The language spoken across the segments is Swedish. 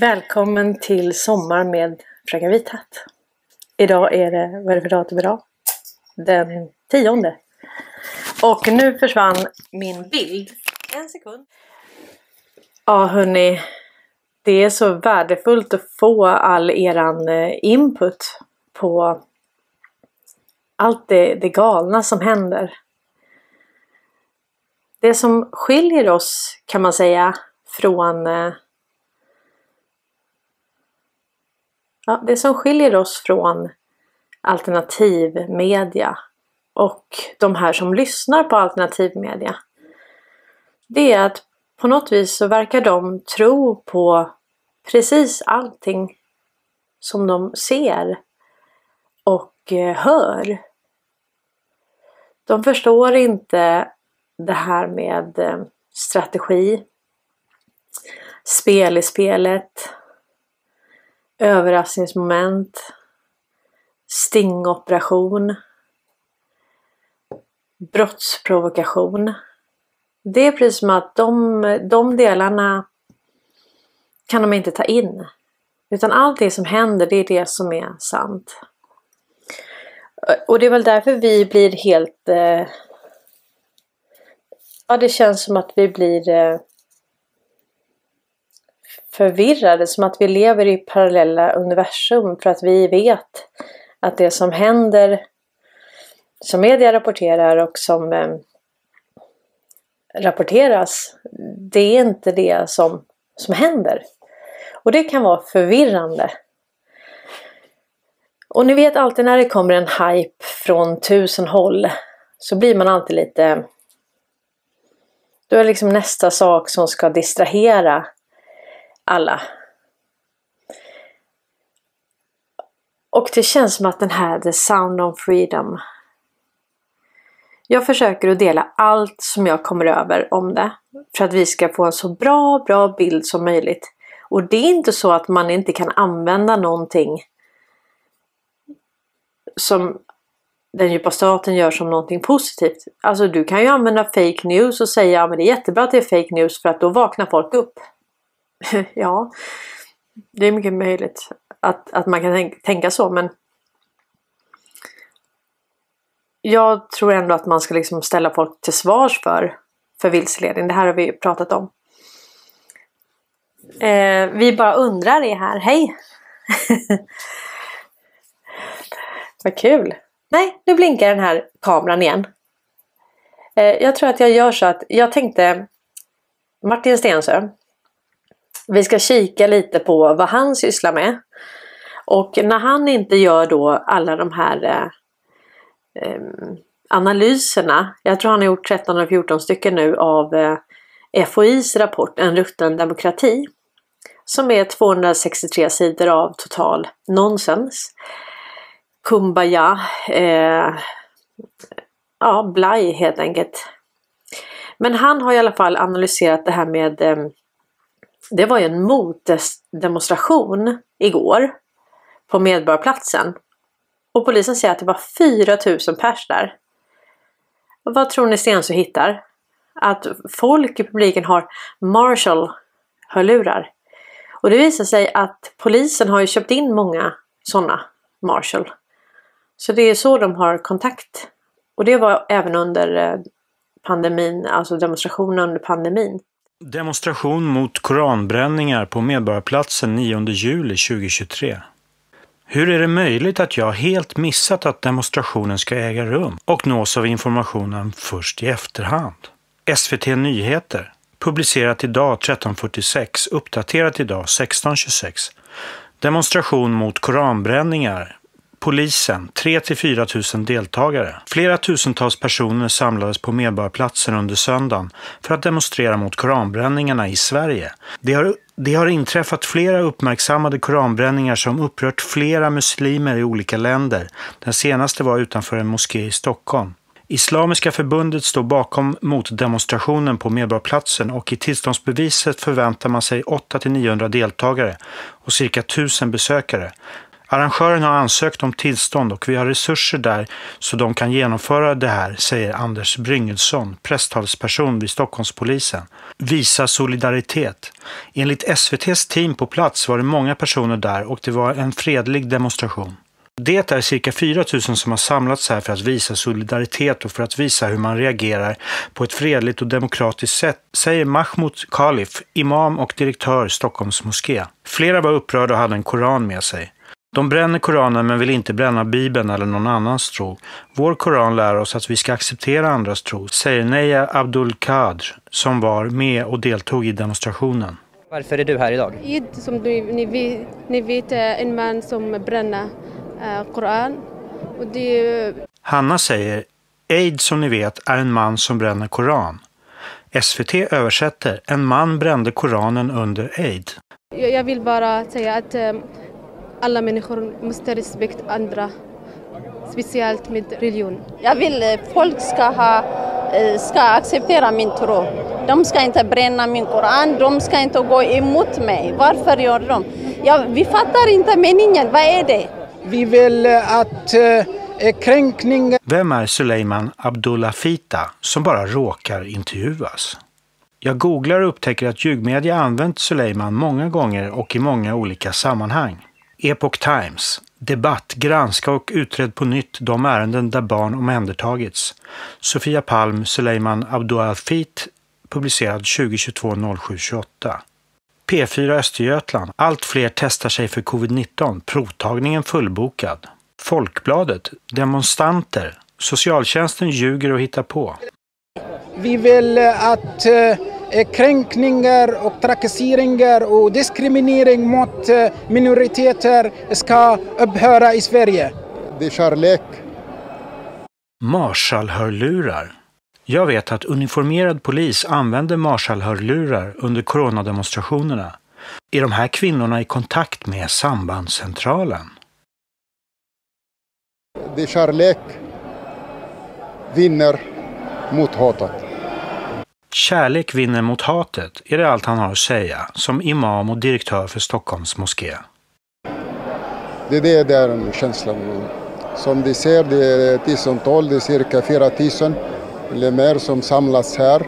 Välkommen till Sommar med Fröken Vithatt. Idag är det, vad är det för datum idag? Den tionde. Och nu försvann min bild. En sekund. Ja hörni. Det är så värdefullt att få all eran eh, input på allt det, det galna som händer. Det som skiljer oss kan man säga från eh, ja, det som skiljer oss från alternativmedia och de här som lyssnar på alternativmedia. Det är att på något vis så verkar de tro på precis allting som de ser och eh, hör. De förstår inte det här med eh, strategi, spel i spelet, överraskningsmoment, stingoperation, brottsprovokation. Det är precis som att de, de delarna kan de inte ta in. Utan allt det som händer, det är det som är sant. Och det är väl därför vi blir helt... Eh, ja, det känns som att vi blir eh, förvirrade, som att vi lever i parallella universum för att vi vet att det som händer, som media rapporterar och som eh, rapporteras, det är inte det som, som händer. Och det kan vara förvirrande. Och ni vet alltid när det kommer en hype från tusen håll så blir man alltid lite... Då är liksom nästa sak som ska distrahera alla. Och det känns som att den här The Sound of Freedom jag försöker att dela allt som jag kommer över om det. För att vi ska få en så bra, bra bild som möjligt. Och det är inte så att man inte kan använda någonting som den djupa staten gör som någonting positivt. Alltså du kan ju använda fake news och säga ja, men det är jättebra att det är fake news för att då vaknar folk upp. ja, det är mycket möjligt att, att man kan tänka så men jag tror ändå att man ska liksom ställa folk till svars för, för vilseledning. Det här har vi pratat om. Eh, vi bara undrar är här. Hej! Vad kul! Nej, nu blinkar den här kameran igen. Eh, jag tror att jag gör så att jag tänkte Martin Stensö. Vi ska kika lite på vad han sysslar med. Och när han inte gör då alla de här eh, eh, analyserna. Jag tror han har gjort 13 eller 14 stycken nu av eh, FOIs rapport En rutten demokrati. Som är 263 sidor av total nonsens. Kumbaya. Eh, ja, blaj helt enkelt. Men han har i alla fall analyserat det här med eh, det var ju en motdemonstration igår på Medborgarplatsen och polisen säger att det var 4000 pers där. Och vad tror ni Stensö hittar? Att folk i publiken har Marshall-hörlurar. Och det visar sig att polisen har ju köpt in många sådana Marshall. Så det är så de har kontakt. Och det var även under eh, pandemin, alltså demonstrationen under pandemin. Demonstration mot koranbränningar på Medborgarplatsen 9 juli 2023. Hur är det möjligt att jag helt missat att demonstrationen ska äga rum och nås av informationen först i efterhand? SVT Nyheter publicerat idag 13.46, uppdaterat idag 16.26. Demonstration mot koranbränningar Polisen, 3 4 000 deltagare. Flera tusentals personer samlades på Medborgarplatsen under söndagen för att demonstrera mot koranbränningarna i Sverige. Det har, det har inträffat flera uppmärksammade koranbränningar som upprört flera muslimer i olika länder. Den senaste var utanför en moské i Stockholm. Islamiska förbundet står bakom motdemonstrationen på Medborgarplatsen och i tillståndsbeviset förväntar man sig 800-900 deltagare och cirka 1000 besökare. Arrangören har ansökt om tillstånd och vi har resurser där så de kan genomföra det här, säger Anders Bryngelsson, presstalsperson vid Stockholmspolisen. Visa solidaritet. Enligt SVTs team på plats var det många personer där och det var en fredlig demonstration. Det är cirka 4 000 som har samlats här för att visa solidaritet och för att visa hur man reagerar på ett fredligt och demokratiskt sätt, säger Mahmoud Khalif, imam och direktör Stockholms moské. Flera var upprörda och hade en koran med sig. De bränner Koranen men vill inte bränna Bibeln eller någon annans tro. Vår Koran lär oss att vi ska acceptera andras tro, säger Neja Abdul Qadr som var med och deltog i demonstrationen. Varför är du här idag? Eid som ni, ni, vet, ni vet är en man som bränner uh, Koran. Och det, Hanna säger Eid som ni vet är en man som bränner Koran. SVT översätter En man brände Koranen under Eid. jag, jag vill bara säga att eh, alla människor måste respektera andra. Speciellt med religion. Jag vill eh, folk ska, ha, eh, ska acceptera min tro. De ska inte bränna min koran, de ska inte gå emot mig. Varför gör de? Ja, vi fattar inte meningen, vad är det? Vi vill att eh, kränkningar Vem är Suleiman Abdullah Fita som bara råkar intervjuas? Jag googlar och upptäcker att ljugmedia använt Suleiman många gånger och i många olika sammanhang. Epoch Times, Debatt, granska och utred på nytt de ärenden där barn omhändertagits. Sofia Palm, Suleiman Abdulhafit, publicerad 2022 07 28. P4 Östergötland. Allt fler testar sig för covid-19. Provtagningen fullbokad. Folkbladet. Demonstranter. Socialtjänsten ljuger och hittar på. Vi vill eh, att eh, kränkningar och trakasseringar och diskriminering mot eh, minoriteter ska upphöra i Sverige. Det är kärlek. Marshallhörlurar. Jag vet att uniformerad polis använder Marshallhörlurar under coronademonstrationerna. Är de här kvinnorna i kontakt med sambandscentralen? Det är kärlek vinner mot hatet. Kärlek vinner mot hatet, är det allt han har att säga som imam och direktör för Stockholms moské. Det är där känslan. Som vi ser, det är tusental, det är cirka 4 000 eller mer som samlas här.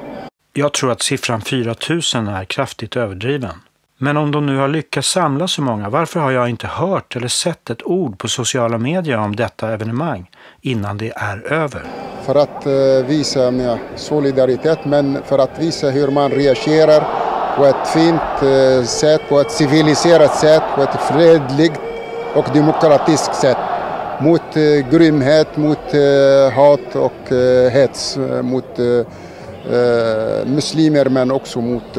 Jag tror att siffran 4 000 är kraftigt överdriven. Men om de nu har lyckats samla så många, varför har jag inte hört eller sett ett ord på sociala medier om detta evenemang innan det är över? För att eh, visa solidaritet, men för att visa hur man reagerar på ett fint eh, sätt, på ett civiliserat sätt, på ett fredligt och demokratiskt sätt. Mot eh, grymhet, mot eh, hat och eh, hets mot eh, muslimer men också mot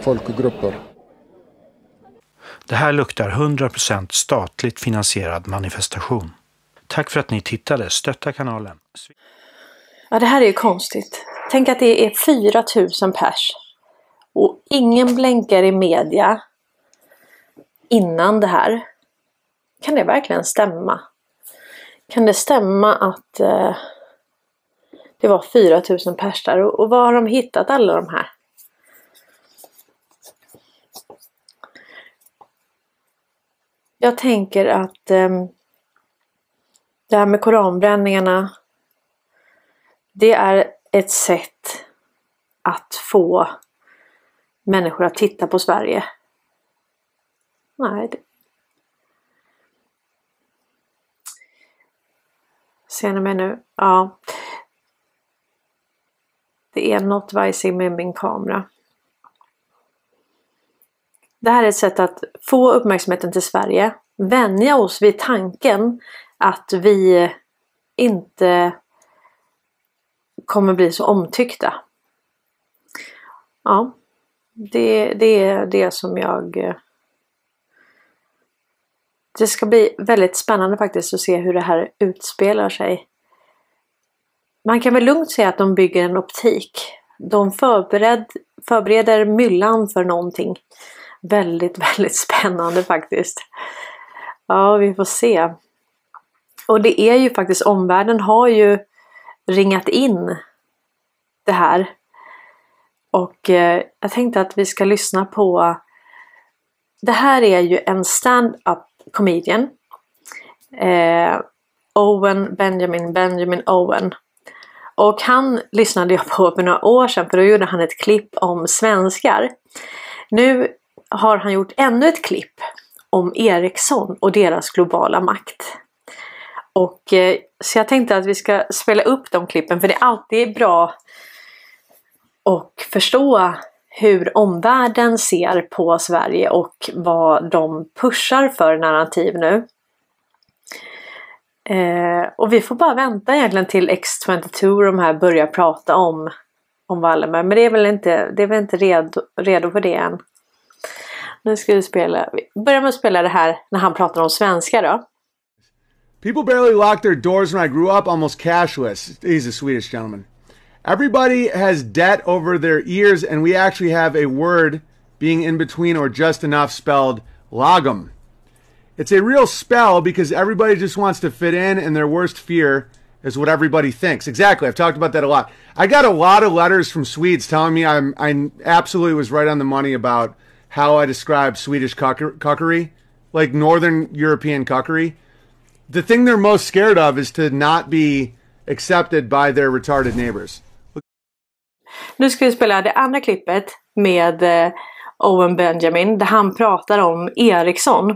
folkgrupper. Det här luktar 100% statligt finansierad manifestation. Tack för att ni tittade. Stötta kanalen. Ja, det här är ju konstigt. Tänk att det är 4000 pers. Och ingen blänkar i media innan det här. Kan det verkligen stämma? Kan det stämma att eh, det var 4000 pers där? Och, och var har de hittat alla de här? Jag tänker att eh, det här med koranbränningarna det är ett sätt att få människor att titta på Sverige. Nej. Det... Ser ni mig nu? Ja. Det är något vajsing med min kamera. Det här är ett sätt att få uppmärksamheten till Sverige, vänja oss vid tanken att vi inte kommer bli så omtyckta. Ja, det, det är det som jag... Det ska bli väldigt spännande faktiskt att se hur det här utspelar sig. Man kan väl lugnt säga att de bygger en optik. De förbered, förbereder myllan för någonting väldigt, väldigt spännande faktiskt. Ja, vi får se. Och det är ju faktiskt, omvärlden har ju ringat in det här. Och eh, jag tänkte att vi ska lyssna på Det här är ju en stand-up comedian. Eh, Owen Benjamin Benjamin Owen. Och han lyssnade jag på för några år sedan för då gjorde han ett klipp om svenskar. Nu har han gjort ännu ett klipp om Ericsson och deras globala makt. Och eh, Så jag tänkte att vi ska spela upp de klippen för det är alltid bra att förstå hur omvärlden ser på Sverige och vad de pushar för narrativ nu. Eh, och vi får bara vänta egentligen till X22 och de här börjar prata om, om Wallenberg. Men det är väl inte, det är väl inte redo, redo för det än. Nu ska vi spela, vi börjar med att spela det här när han pratar om svenska då. People barely locked their doors when I grew up, almost cashless. He's a Swedish gentleman. Everybody has debt over their ears, and we actually have a word being in between or just enough spelled lagom. It's a real spell because everybody just wants to fit in, and their worst fear is what everybody thinks. Exactly. I've talked about that a lot. I got a lot of letters from Swedes telling me I'm, I absolutely was right on the money about how I describe Swedish cuckery, like Northern European cuckery. The thing they're most scared of is to not be accepted by their retarded neighbors. Nu ska vi spela det andra klippet med eh, Owen Benjamin där han pratar om Ericsson.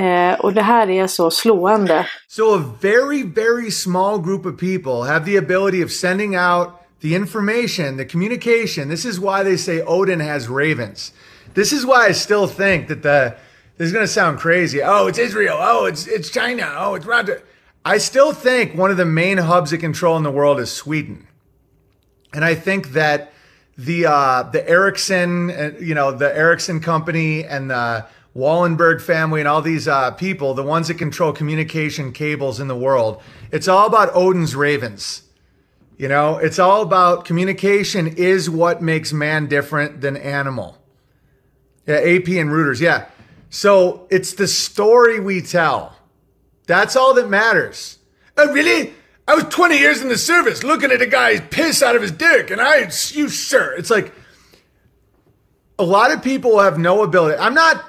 Eh, och det här är så slående. So a very, very small group of people have the ability of sending out the information, the communication. This is why they say Odin has ravens. This is why I still think that the this is going to sound crazy. Oh, it's Israel. Oh, it's it's China. Oh, it's Russia. I still think one of the main hubs of control in the world is Sweden, and I think that the uh, the Ericsson, uh, you know, the Ericsson company and the Wallenberg family and all these uh, people, the ones that control communication cables in the world, it's all about Odin's ravens. You know, it's all about communication is what makes man different than animal. Yeah, AP and Reuters. Yeah. So it's the story we tell. That's all that matters. Oh, really? I was 20 years in the service looking at a guy's piss out of his dick, and I, you, sir. It's like a lot of people have no ability. I'm not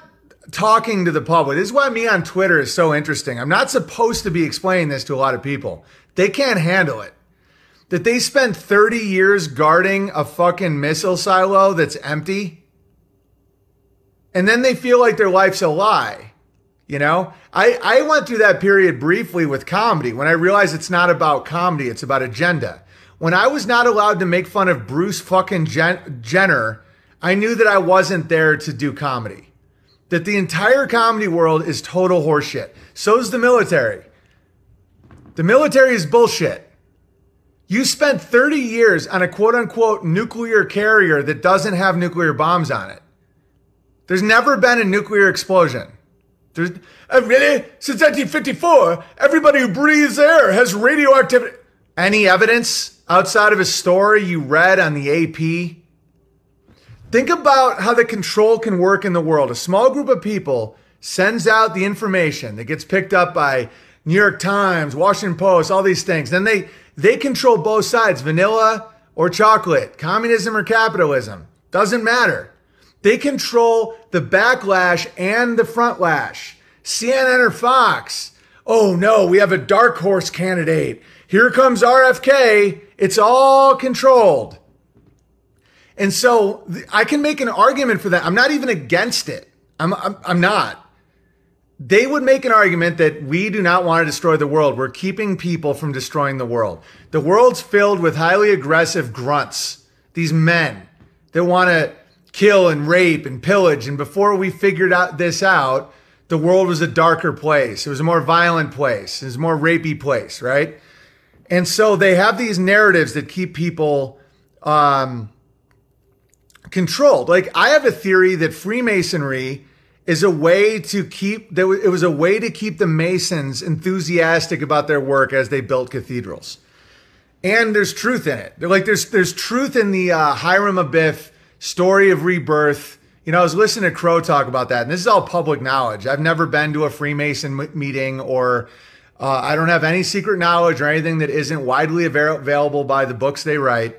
talking to the public. This is why me on Twitter is so interesting. I'm not supposed to be explaining this to a lot of people. They can't handle it. That they spent 30 years guarding a fucking missile silo that's empty. And then they feel like their life's a lie. You know, I, I went through that period briefly with comedy when I realized it's not about comedy, it's about agenda. When I was not allowed to make fun of Bruce fucking Jen- Jenner, I knew that I wasn't there to do comedy that the entire comedy world is total horseshit. So's the military. The military is bullshit. You spent 30 years on a quote unquote nuclear carrier that doesn't have nuclear bombs on it. There's never been a nuclear explosion. There's uh, really since 1954, everybody who breathes air has radioactivity. Any evidence outside of a story you read on the AP? Think about how the control can work in the world. A small group of people sends out the information that gets picked up by New York Times, Washington Post, all these things. Then they they control both sides, vanilla or chocolate, communism or capitalism. Doesn't matter. They control the backlash and the front lash. CNN or Fox. Oh no, we have a dark horse candidate. Here comes RFK. It's all controlled. And so I can make an argument for that. I'm not even against it. I'm, I'm, I'm not. They would make an argument that we do not want to destroy the world. We're keeping people from destroying the world. The world's filled with highly aggressive grunts, these men that want to kill and rape and pillage. And before we figured out this out, the world was a darker place. It was a more violent place. It was a more rapey place, right? And so they have these narratives that keep people um, controlled. Like I have a theory that Freemasonry is a way to keep that it was a way to keep the Masons enthusiastic about their work as they built cathedrals. And there's truth in it. They're like there's there's truth in the uh, Hiram Abiff story of rebirth. You know, I was listening to Crow talk about that, and this is all public knowledge. I've never been to a Freemason meeting, or uh, I don't have any secret knowledge or anything that isn't widely available by the books they write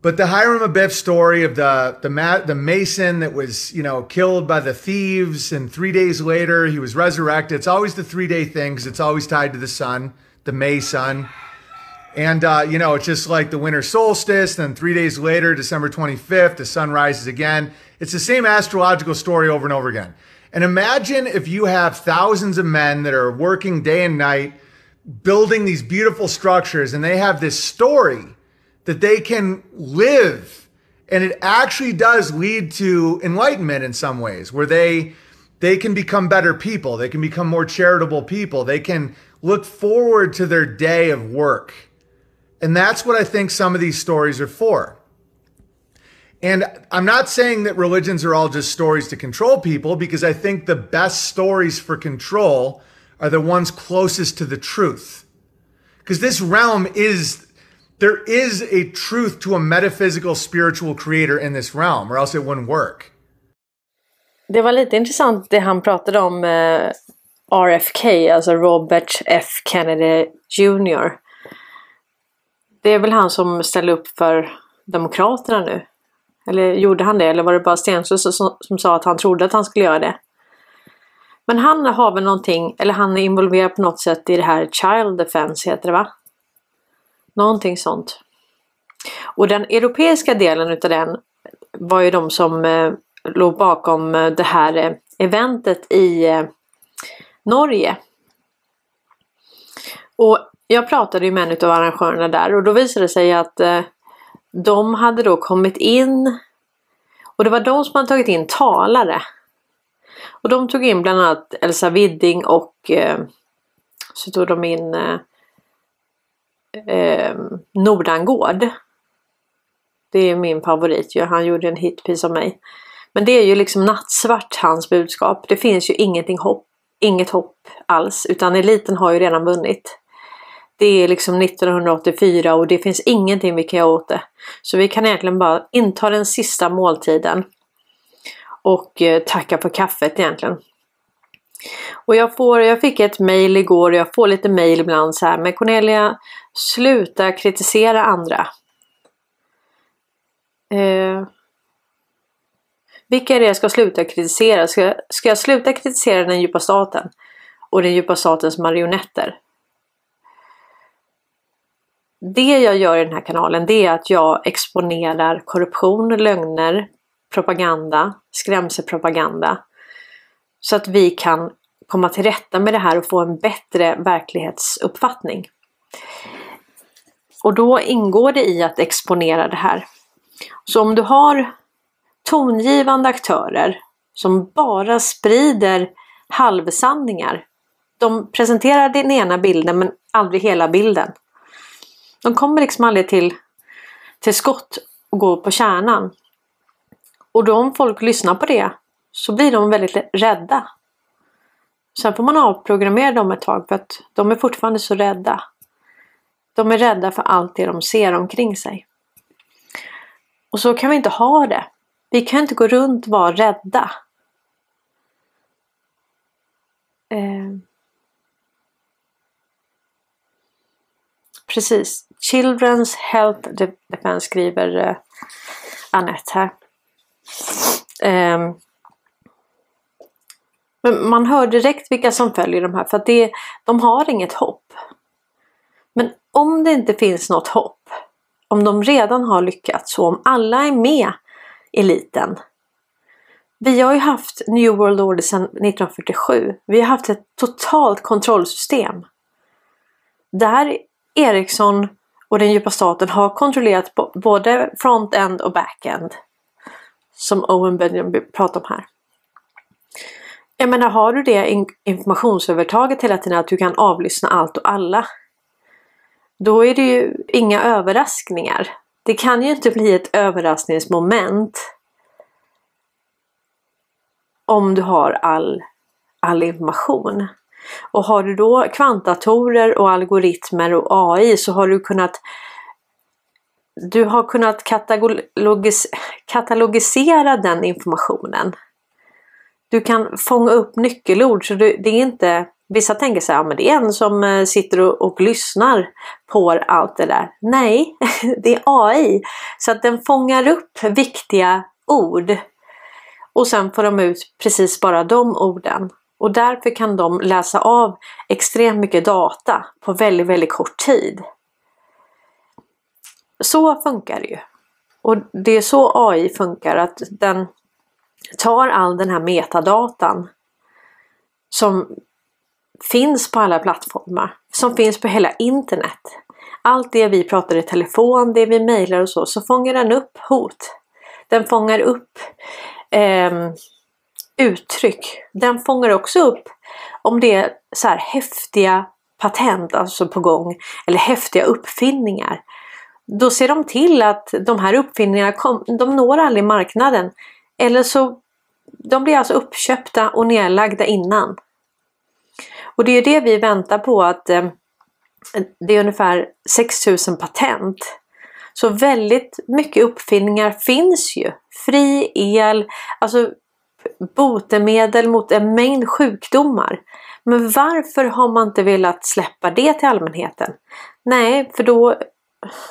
But the Hiram Abiff story of the the ma- the mason that was you know killed by the thieves and three days later he was resurrected. It's always the three day thing because it's always tied to the sun, the May sun. And uh, you know it's just like the winter solstice. Then three days later, December twenty fifth, the sun rises again. It's the same astrological story over and over again. And imagine if you have thousands of men that are working day and night, building these beautiful structures, and they have this story that they can live and it actually does lead to enlightenment in some ways where they they can become better people they can become more charitable people they can look forward to their day of work and that's what i think some of these stories are for and i'm not saying that religions are all just stories to control people because i think the best stories for control are the ones closest to the truth because this realm is there is a truth to a metaphysical spiritual creator in this realm or else it wouldn't work. Det var lite intressant det han pratade om eh, RFK, alltså Robert F Kennedy Jr. Det är väl han som ställer upp för Demokraterna nu? Eller gjorde han det? Eller var det bara Stensö som, som sa att han trodde att han skulle göra det? Men han har väl någonting, eller han är involverad på något sätt i det här Child Defense heter det va? Någonting sånt. Och den europeiska delen utav den var ju de som eh, låg bakom eh, det här eh, eventet i eh, Norge. Och jag pratade ju med en av arrangörerna där och då visade det sig att eh, de hade då kommit in och det var de som hade tagit in talare. Och de tog in bland annat Elsa Widding och eh, så tog de in eh, eh Nordangård. Det är min favorit ju. Han gjorde en hitpiece av mig. Men det är ju liksom nattsvart hans budskap. Det finns ju ingenting hopp, inget hopp alls utan eliten har ju redan vunnit. Det är liksom 1984 och det finns ingenting vi kan göra åt det. Så vi kan egentligen bara inta den sista måltiden och eh, tacka för kaffet egentligen. Och jag, får, jag fick ett mail igår och jag får lite mail ibland så här. Men Cornelia, sluta kritisera andra. Eh, vilka är det jag ska sluta kritisera? Ska, ska jag sluta kritisera den djupa staten? Och den djupa statens marionetter? Det jag gör i den här kanalen det är att jag exponerar korruption, lögner, propaganda, skrämselpropaganda så att vi kan komma till rätta med det här och få en bättre verklighetsuppfattning. Och då ingår det i att exponera det här. Så om du har tongivande aktörer som bara sprider halvsanningar. De presenterar den ena bilden men aldrig hela bilden. De kommer liksom aldrig till, till skott och går på kärnan. Och då om folk lyssnar på det så blir de väldigt rädda. Sen får man avprogrammera dem ett tag för att de är fortfarande så rädda. De är rädda för allt det de ser omkring sig. Och så kan vi inte ha det. Vi kan inte gå runt och vara rädda. Eh. Precis. Children's Health Defense skriver eh, Annette här. Eh. Men man hör direkt vilka som följer de här för att det, de har inget hopp. Men om det inte finns något hopp, om de redan har lyckats och om alla är med eliten. Vi har ju haft New World Order sedan 1947. Vi har haft ett totalt kontrollsystem. Där Ericsson och den djupa staten har kontrollerat både front-end och back-end. Som Owen Benjamin pratar om här. Jag menar, har du det informationsövertaget hela tiden att du kan avlyssna allt och alla. Då är det ju inga överraskningar. Det kan ju inte bli ett överraskningsmoment. Om du har all, all information. Och har du då kvantdatorer och algoritmer och AI så har du kunnat du har kunnat katalogis katalogisera den informationen du kan fånga upp nyckelord så det är inte Vissa tänker så här, ja, men det är en som eh, sitter och, och lyssnar på allt det där. Nej, det är AI. Så att den fångar upp viktiga ord. Och sen får de ut precis bara de orden. Och därför kan de läsa av extremt mycket data på väldigt, väldigt kort tid. Så funkar det ju. Och det är så AI funkar, att den tar all den här metadatan som finns på alla plattformar, som finns på hela internet. Allt det vi pratar i telefon, det vi mejlar och så, så fångar den upp hot. Den fångar upp eh, uttryck. Den fångar också upp om det är så här häftiga patent alltså på gång eller häftiga uppfinningar. Då ser de till att de här uppfinningarna kom, de når aldrig marknaden. Eller så de blir alltså uppköpta och nedlagda innan. Och det är det vi väntar på att eh, det är ungefär 6000 patent. Så väldigt mycket uppfinningar finns ju. Fri el, alltså botemedel mot en mängd sjukdomar. Men varför har man inte velat släppa det till allmänheten? Nej, för då,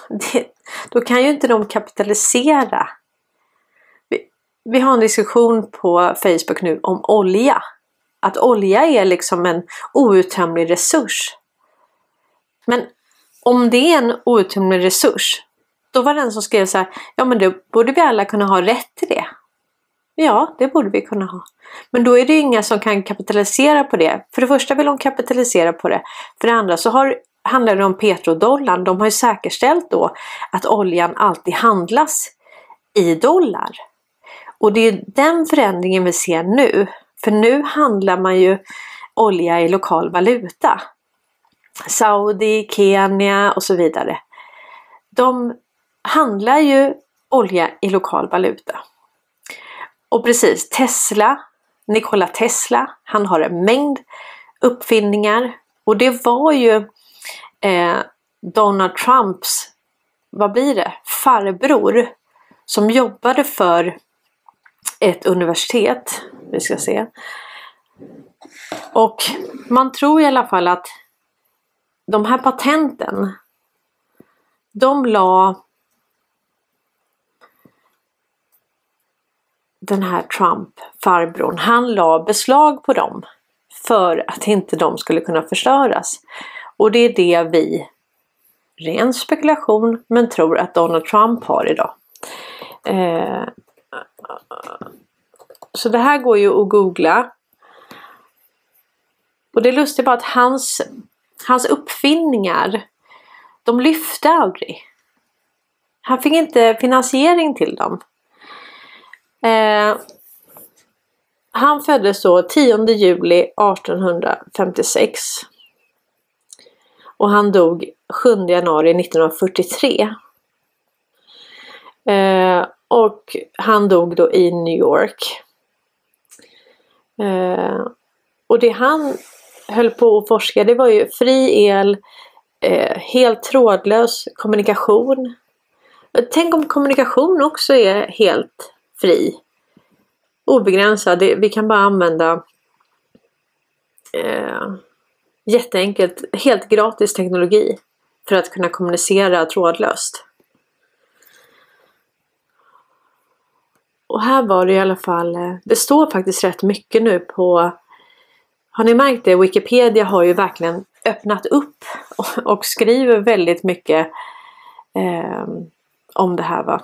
det, då kan ju inte de kapitalisera. Vi, vi har en diskussion på Facebook nu om olja. Att olja är liksom en outtömlig resurs. Men om det är en outtömlig resurs, då var det en som skrev så här, ja men då borde vi alla kunna ha rätt till det. Ja, det borde vi kunna ha. Men då är det inga som kan kapitalisera på det. För det första vill de kapitalisera på det. För det andra så har, handlar det om petrodollarn. De har ju säkerställt då att oljan alltid handlas i dollar. Och det är den förändringen vi ser nu. För nu handlar man ju olja i lokal valuta. Saudi, Kenya och så vidare. De handlar ju olja i lokal valuta. Och precis, Tesla, Nikola Tesla, han har en mängd uppfinningar. Och det var ju eh, Donald Trumps, vad blir det, farbror som jobbade för ett universitet. Vi ska se. Och man tror i alla fall att de här patenten, de la den här Trump, farbrorn, han la beslag på dem för att inte de skulle kunna förstöras. Och det är det vi, ren spekulation, men tror att Donald Trump har idag. Eh, så det här går ju att googla. Och det är lustigt bara att hans, hans uppfinningar, de lyfte aldrig. Han fick inte finansiering till dem. Eh, han föddes då 10 juli 1856. Och han dog 7 januari 1943. Eh, och han dog då i New York. Eh, och det han höll på att forska det var ju fri el, eh, helt trådlös kommunikation. Tänk om kommunikation också är helt fri. Obegränsad. Vi kan bara använda eh, jätteenkelt, helt gratis teknologi för att kunna kommunicera trådlöst. Och här var det i alla fall, eh, det står faktiskt rätt mycket nu på Har ni märkt det? Wikipedia har ju verkligen öppnat upp och, och skriver väldigt mycket eh, om det här. Va?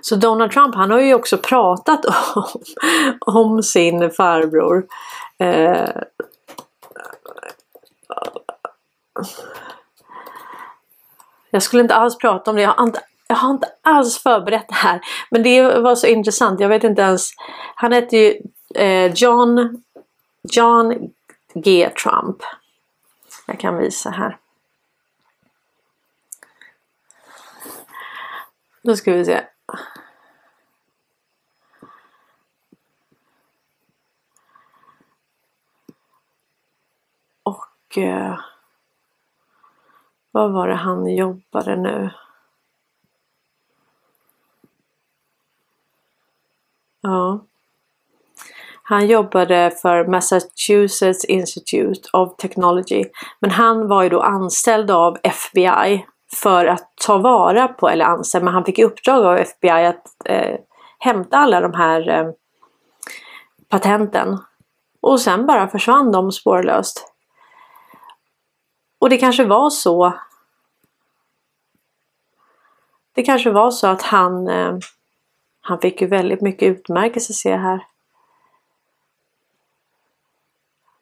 Så Donald Trump han har ju också pratat om, om sin farbror. Eh, jag skulle inte alls prata om det. Jag har inte, jag har inte alls förberett det här. Men det var så intressant. Jag vet inte ens. Han heter ju eh, John, John G. Trump. Jag kan visa här. Då ska vi se. Och eh, vad var det han jobbade nu? Ja. Han jobbade för Massachusetts Institute of Technology. Men han var ju då anställd av FBI för att ta vara på, eller anser, men han fick i uppdrag av FBI att eh, hämta alla de här eh, patenten. Och sen bara försvann de spårlöst. Och det kanske var så det kanske var så att han eh, han fick ju väldigt mycket utmärkelse ser jag här.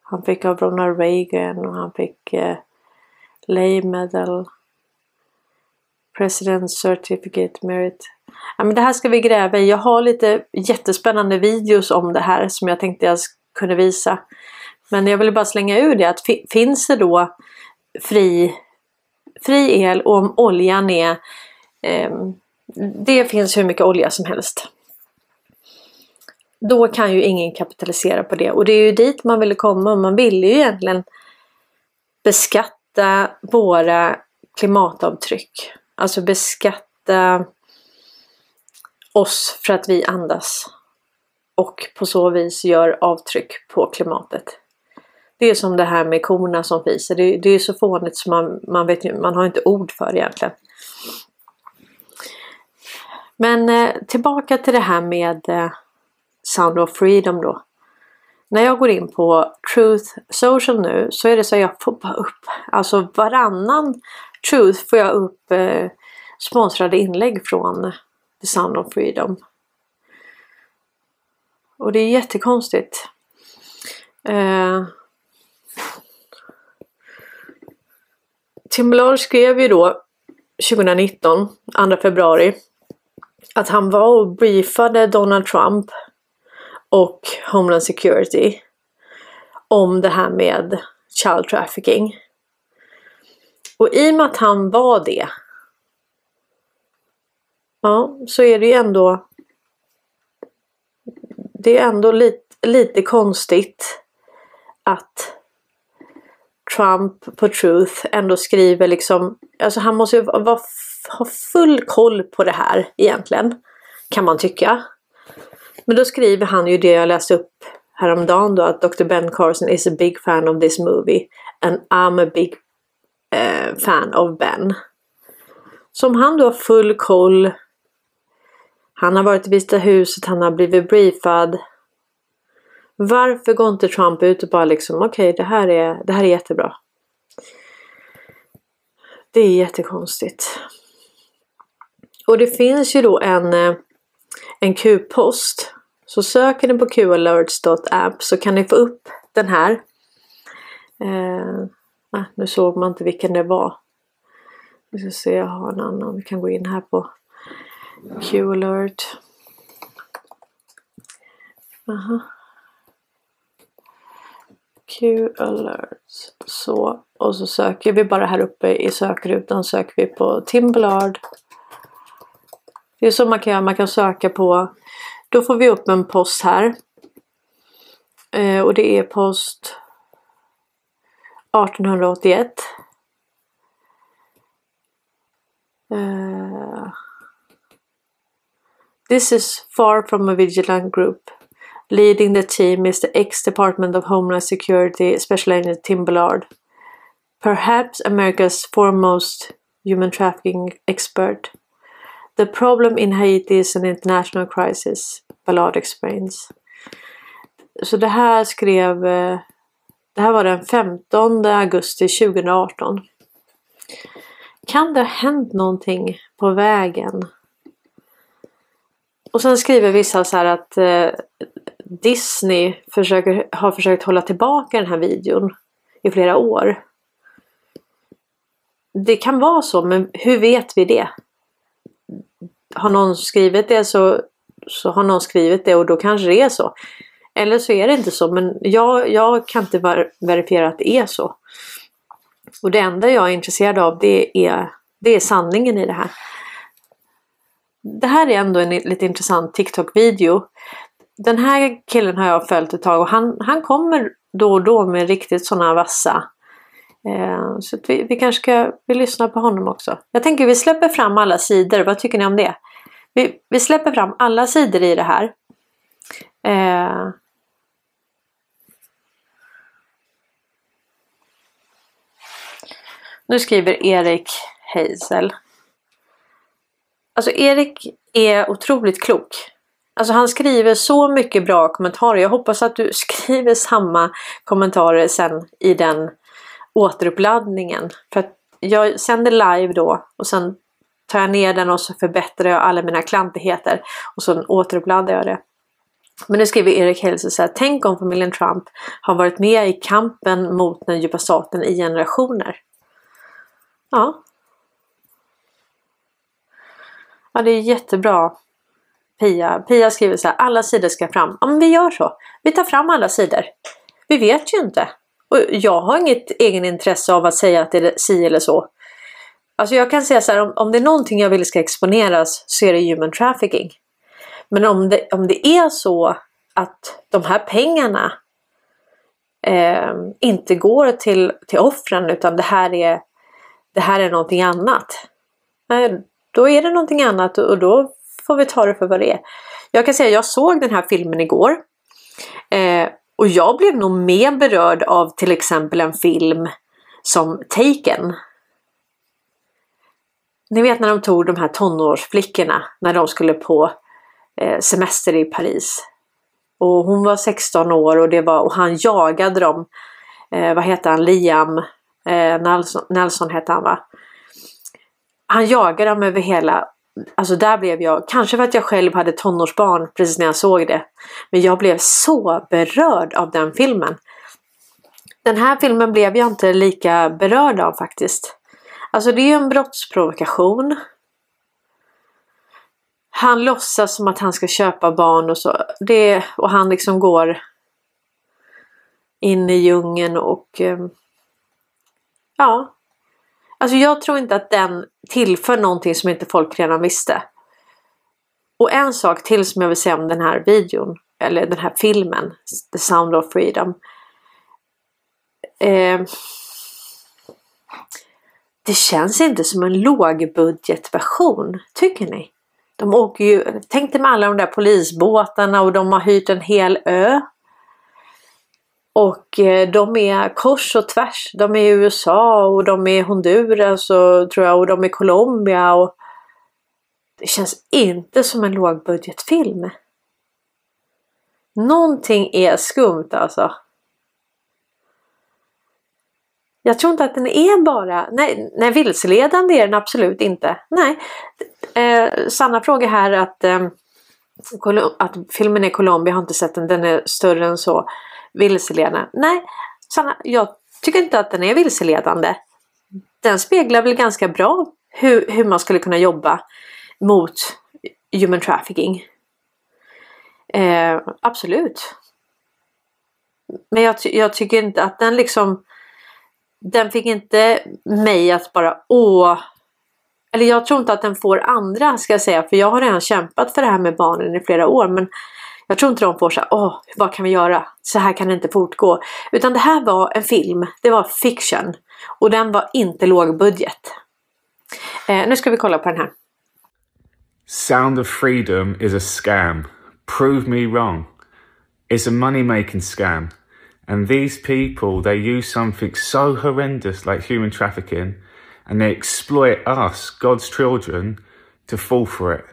Han fick av Ronald Reagan och han fick eh, Lay Medal. President Certificate Merit. Ja, men det här ska vi gräva i. Jag har lite jättespännande videos om det här som jag tänkte jag kunde visa. Men jag ville bara slänga ur det att finns det då fri, fri el och om oljan är eh, det finns hur mycket olja som helst. Då kan ju ingen kapitalisera på det och det är ju dit man ville komma. Man ville ju egentligen beskatta våra klimatavtryck. Alltså beskatta oss för att vi andas och på så vis gör avtryck på klimatet. Det är som det här med korna som fiser. Det, det är så fånigt som man, man, vet, man har inte ord för egentligen. Men eh, tillbaka till det här med eh, Sound of Freedom då. När jag går in på Truth Social nu så är det så att jag får bara upp, alltså varannan Truth får jag upp eh, sponsrade inlägg från The Sound of Freedom. Och det är jättekonstigt. Eh, Timberlake skrev ju då 2019, 2 februari, att han var och briefade Donald Trump och Homeland Security om det här med child trafficking. Och i och med att han var det Ja, så är det ju ändå Det är ändå lite, lite konstigt att Trump på Truth ändå skriver liksom Alltså han måste ju vara ha full koll på det här egentligen. Kan man tycka. Men då skriver han ju det jag läste upp häromdagen då att Dr. Ben Carson is a big fan of this movie and I'm a big eh, fan av Ben. Som han då har full koll. Han har varit i Vita huset, han har blivit briefad. Varför går inte Trump ut och bara liksom okej okay, det, här är, det här är jättebra. Det är jättekonstigt. Och det finns ju då en, eh, en Q-post. Så söker ni på qalerts.app så kan ni få upp den här. Eh, ah, nu såg man inte vilken det var. Vi ska se, jag har en annan. Vi kan gå in här på Q-alert. Aha. Q-alert. Så. Och så söker vi bara här uppe i sökrutan söker vi på Timblard det är så man kan göra, man kan söka på, då får vi upp en post här. Eh, och det är post 1881. Uh, this is far from a vigilant group. Leading the team is the ex-Department of Homeland Security Special Agent Tim Ballard. Perhaps America's foremost human trafficking expert. The problem in Haiti is an international crisis, Ballard explains. Så det här skrev, eh, det här var den 15 augusti 2018. Kan det ha hänt någonting på vägen? Och sen skriver vissa så här att eh, Disney försöker, har försökt hålla tillbaka den här videon i flera år. Det kan vara så, men hur vet vi det? har någon skrivit det så, så har någon skrivit det och då kanske det är så. Eller så är det inte så men jag, jag kan inte ver verifiera att det är så. Och det enda jag är intresserad av det är, det är sanningen i det här. Det här är ändå en lite intressant TikTok-video. Den här killen har jag följt ett tag och han, han kommer då och då med riktigt sådana vassa Eh, så vi, vi kanske ska vi lyssna på honom också. Jag tänker vi släpper fram alla sidor. Vad tycker ni om det? Vi, vi släpper fram alla sidor i det här. Eh, nu skriver Erik Hazel. Alltså Erik är otroligt klok. Alltså han skriver så mycket bra kommentarer. Jag hoppas att du skriver samma kommentarer sen i den återuppladdningen. För att jag sänder live då och sen tar jag ner den och så förbättrar jag alla mina klantigheter. Och så återuppladdar jag det. Men nu skriver Erik Helse så här, tänk om familjen Trump har varit med i kampen mot den djupa staten i generationer. Ja. Ja, det är jättebra. Pia, Pia skriver så här, alla sidor ska fram. Ja, men vi gör så. Vi tar fram alla sidor. Vi vet ju inte. Och jag har inget egen intresse av att säga att det är si eller så. Alltså jag kan säga så här, om, om det är någonting jag vill ska exponeras så är det human trafficking. Men om det, om det är så att de här pengarna eh, inte går till, till offren utan det här är, det här är någonting annat. Eh, då är det någonting annat och då får vi ta det för vad det är. Jag kan säga att jag såg den här filmen igår. Eh, och jag blev nog mer berörd av till exempel en film som Taken. Ni vet när de tog de här tonårsflickorna när de skulle på Eh, semester i Paris. Och hon var 16 år och, det var, och han jagade dem. Eh, vad heter han? Liam eh, Nelson, Nelson hette han va? Han jagade dem över hela Alltså där blev jag, kanske för att jag själv hade tonårsbarn precis när jag såg det. Men jag blev så berörd av den filmen. Den här filmen blev jag inte lika berörd av faktiskt. Alltså det är ju en brottsprovokation. Han låtsas som att han ska köpa barn och så. Det, och han liksom går in i djungeln och ehm, ja, Alltså jag tror inte att den tillför någonting som inte folk redan visste. Och en sak till som jag vill säga om den här videon, eller den här filmen, The Sound of Freedom. Eh, det känns inte som en lågbudgetversion, tycker ni? De åker ju, tänk dig med alla de där polisbåtarna och de har hyrt en hel ö. Och eh, de är kors och tvärs. De är i USA och de är i Honduras och, tror jag, och de är i Colombia. Och det känns inte som en lågbudgetfilm. Någonting är skumt alltså. Jag tror inte att den är bara, nej, nej vilseledande är den absolut inte. Nej. Eh, Sanna frågar här att, eh, att filmen är Colombia, jag har inte sett den, den är större än så vilseledande. Nej, Sanna, jag tycker inte att den är vilseledande. Den speglar väl ganska bra hur, hur man skulle kunna jobba mot human trafficking. Eh, absolut. Men jag, jag, tycker inte att den liksom Den fick inte mig att bara åh eller jag tror inte att den får andra ska jag säga för jag har redan kämpat för det här med barnen i flera år men jag tror inte de får så åh, vad kan vi göra? Så här kan det inte fortgå. Utan det här var en film, det var fiction. Och den var inte lågbudget. Eh, nu ska vi kolla på den här. Sound of Freedom is a scam. Prove me wrong. It's a money making scam. And these people, they use something so horrendous like human trafficking and they exploit us, God's children, to fall for it.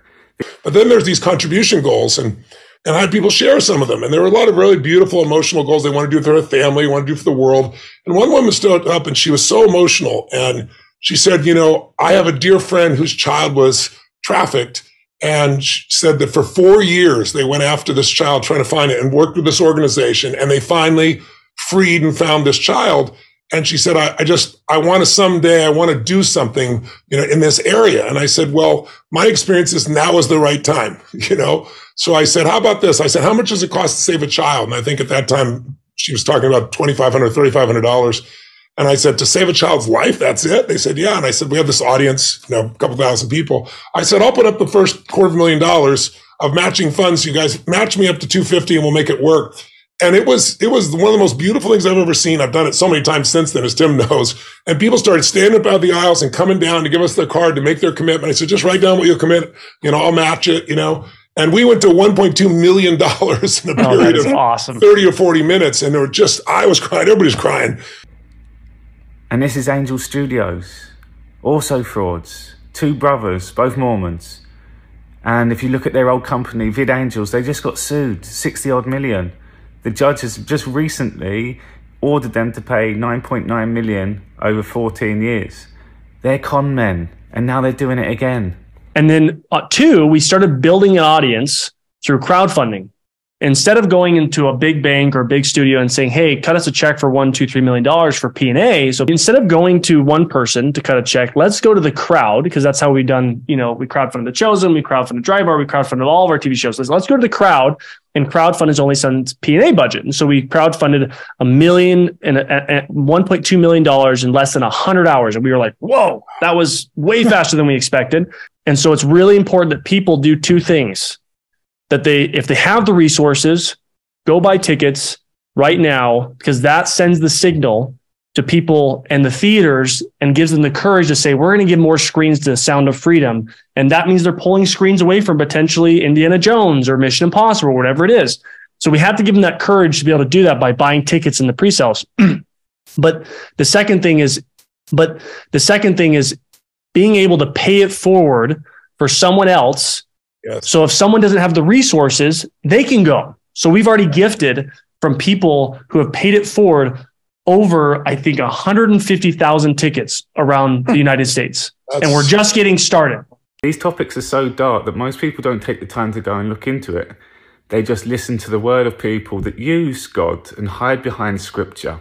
But then there's these contribution goals and and I had people share some of them. And there were a lot of really beautiful emotional goals they want to do for their family, want to do for the world. And one woman stood up and she was so emotional. And she said, You know, I have a dear friend whose child was trafficked. And she said that for four years they went after this child trying to find it and worked with this organization. And they finally freed and found this child. And she said, I, I, just, I want to someday, I want to do something, you know, in this area. And I said, well, my experience is now is the right time, you know? So I said, how about this? I said, how much does it cost to save a child? And I think at that time she was talking about $2,500, $3,500. And I said, to save a child's life, that's it? They said, yeah. And I said, we have this audience, you know, a couple thousand people. I said, I'll put up the first quarter of a million dollars of matching funds. You guys match me up to 250 and we'll make it work and it was it was one of the most beautiful things I've ever seen. I've done it so many times since then, as Tim knows. And people started standing up out of the aisles and coming down to give us their card to make their commitment. I said, just write down what you'll commit. You know, I'll match it. You know. And we went to 1.2 million dollars in a oh, period of awesome. 30 or 40 minutes, and they were just I was crying. Everybody's crying. And this is Angel Studios, also frauds. Two brothers, both Mormons. And if you look at their old company, Vid Angels, they just got sued, 60 odd million. The judge has just recently ordered them to pay 9.9 million over 14 years. They're con men, and now they're doing it again. And then, uh, two, we started building an audience through crowdfunding. Instead of going into a big bank or a big studio and saying, "Hey, cut us a check for one, two, three million dollars for P and A," so instead of going to one person to cut a check, let's go to the crowd because that's how we've done. You know, we crowdfunded The Chosen, we crowdfunded Dry Bar, we crowdfunded all of our TV shows. Let's, let's go to the crowd, and crowdfund is only Sun's P and A budget, and so we crowdfunded a million and one point two million dollars in less than hundred hours, and we were like, "Whoa, that was way faster than we expected." And so it's really important that people do two things that they, if they have the resources, go buy tickets right now, because that sends the signal to people and the theaters and gives them the courage to say, we're going to give more screens to Sound of Freedom. And that means they're pulling screens away from potentially Indiana Jones or Mission Impossible, or whatever it is. So we have to give them that courage to be able to do that by buying tickets in the pre-sales. but the second thing is, but the second thing is being able to pay it forward for someone else. Yes. So if someone doesn't have the resources, they can go. So we've already gifted from people who have paid it forward over, I think, 150,000 tickets around the hmm. United States. and we're just getting started. These topics are so dark that most people don't take the time to go and look into it. They just listen to the word of people that use God and hide behind scripture.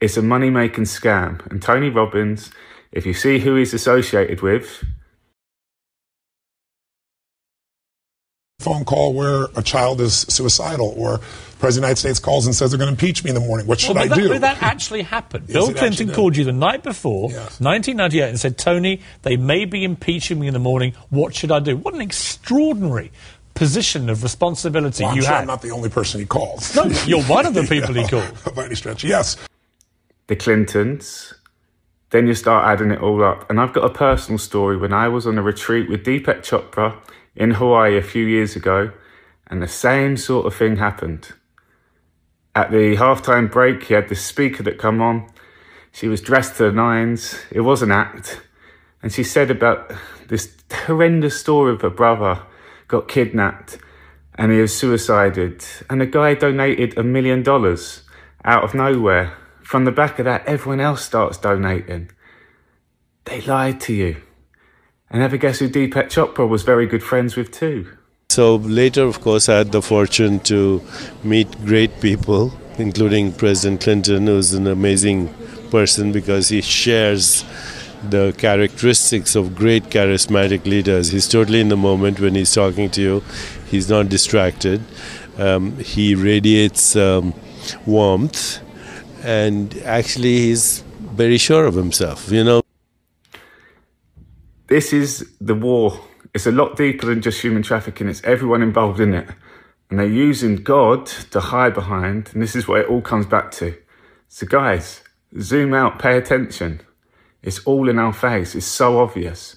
It's a money making scam. And Tony Robbins if you see who he's associated with, phone call where a child is suicidal or the President of the United States calls and says they're going to impeach me in the morning. What should well, I that, do? But that actually happened. Bill Clinton actually called you the night before, Yes. 1998, and said, Tony, they may be impeaching me in the morning. What should I do? What an extraordinary position of responsibility Well, I'm you sure had. I'm not the only person he calls. No, you're one of the people he called. By any stretch, yes. the Clintons, then you start adding it all up. And I've got a personal story when I was on a retreat with Deepak Chopra in Hawaii a few years ago, and the same sort of thing happened. At the halftime break, he had this speaker that come on. She was dressed to the nines. It was an act. And she said about this horrendous story of her brother got kidnapped and he was suicided. And the guy donated a million dollars out of nowhere. From the back of that, everyone else starts donating. They lied to you. And ever guess who Deepak Chopra was very good friends with too? So later, of course, I had the fortune to meet great people, including President Clinton, who's an amazing person because he shares the characteristics of great charismatic leaders. He's totally in the moment when he's talking to you. He's not distracted. Um, he radiates um, warmth, and actually, he's very sure of himself. You know. This is the war. It's a lot deeper than just human trafficking. It's everyone involved in it. And they're using God to hide behind. And this is what it all comes back to. So, guys, zoom out, pay attention. It's all in our face. It's so obvious.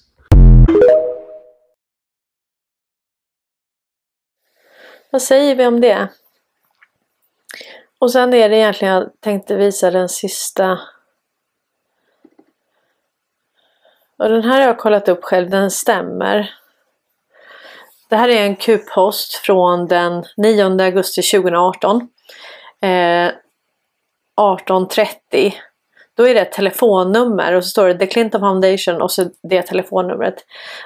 Vad säger vi om det? Och sen är det egentligen jag tänkte visa den sista. Och den här har jag kollat upp själv, den stämmer. Det här är en Q-post från den 9 augusti 2018. Eh, 18.30. Då är det ett telefonnummer och så står det The Clinton Foundation och så det telefonnumret.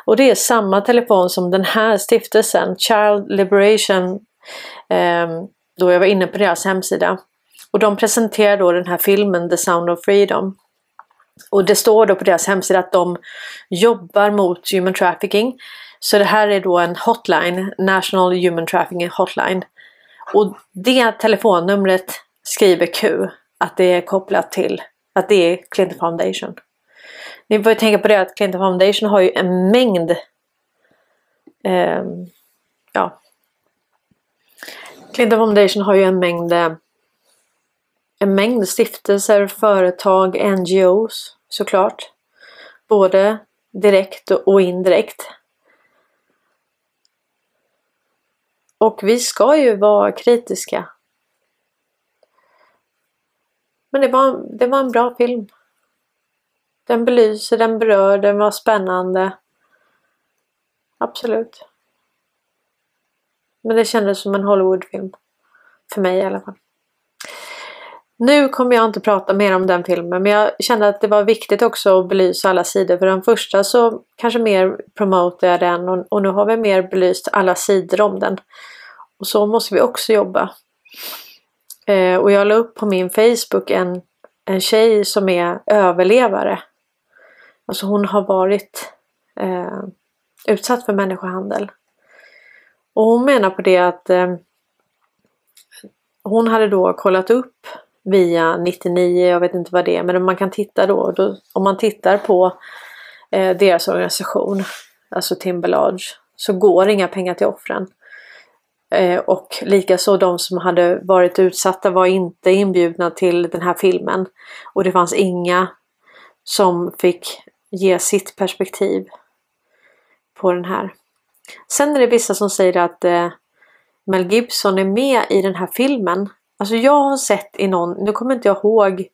Och det är samma telefon som den här stiftelsen, Child Liberation, eh, då jag var inne på deras hemsida. Och de presenterar då den här filmen The Sound of Freedom. Och det står då på deras hemsida att de jobbar mot human trafficking. Så det här är då en hotline, National Human Trafficking Hotline. Och det telefonnumret skriver Q att det är kopplat till att det är Clinton Foundation. Ni får ju tänka på det att Clinton Foundation har ju en mängd eh, ja. Clinton Foundation har ju en mängd eh, en mängd stiftelser, företag, NGOs såklart. Både direkt och indirekt. Och vi ska ju vara kritiska. Men det var, det var en bra film. Den belyser, den berör, den var spännande. Absolut. Men det kändes som en Hollywoodfilm. För mig i alla fall. Nu kommer jag inte prata mer om den filmen men jag kände att det var viktigt också att belysa alla sidor. För den första så kanske mer promotade jag den och, och nu har vi mer belyst alla sidor om den. Och så måste vi också jobba. Eh, och jag la upp på min Facebook en, en tjej som är överlevare. Alltså hon har varit eh, utsatt för människohandel. Och hon menar på det att eh, hon hade då kollat upp via 99, jag vet inte vad det är, men man kan titta då, då om man tittar på eh, deras organisation, alltså Timberlodge, så går inga pengar till offren. Eh, och likaså de som hade varit utsatta var inte inbjudna till den här filmen. Och det fanns inga som fick ge sitt perspektiv på den här. Sen är det vissa som säger att eh, Mel Gibson är med i den här filmen. Alltså jag har sett i någon, nu kommer inte jag ihåg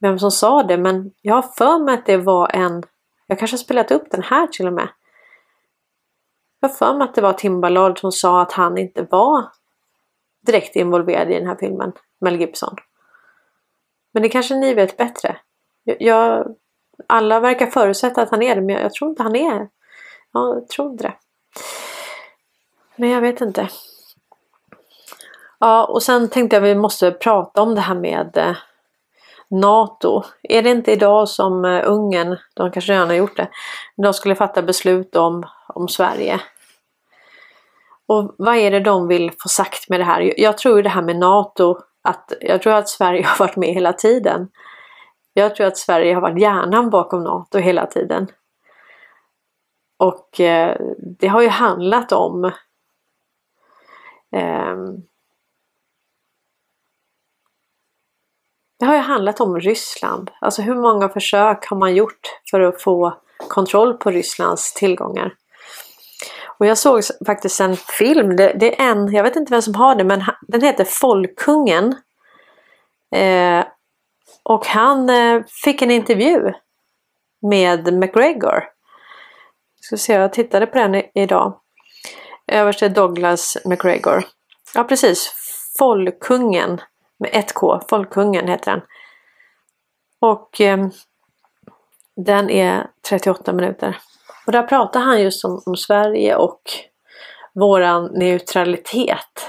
vem som sa det, men jag har för mig att det var en, jag kanske har spelat upp den här till och med. Jag har för mig att det var Timbalard som sa att han inte var direkt involverad i den här filmen, Mel Gibson. Men det kanske ni vet bättre. Jag, alla verkar förutsätta att han är det, men jag, jag tror inte han är. det. Jag tror inte det. Men jag vet inte. Ja, och sen tänkte jag att vi måste prata om det här med eh, NATO. Är det inte idag som eh, Ungern, de kanske redan har gjort det, de skulle fatta beslut om, om Sverige? Och vad är det de vill få sagt med det här? Jag tror det här med NATO, att jag tror att Sverige har varit med hela tiden. Jag tror att Sverige har varit hjärnan bakom NATO hela tiden. Och eh, det har ju handlat om eh, Det har ju handlat om Ryssland. Alltså hur många försök har man gjort för att få kontroll på Rysslands tillgångar? Och jag såg faktiskt en film, det, det, är en, jag vet inte vem som har den men den heter Folkungen. Eh, och han eh, fick en intervju med McGregor. Ska se, jag tittade på den idag. Överste Douglas McGregor. Ja precis, Folkungen med ett K, Folkungen heter den. Och eh, den är 38 minuter. Och där pratar han just om, om Sverige och våran neutralitet.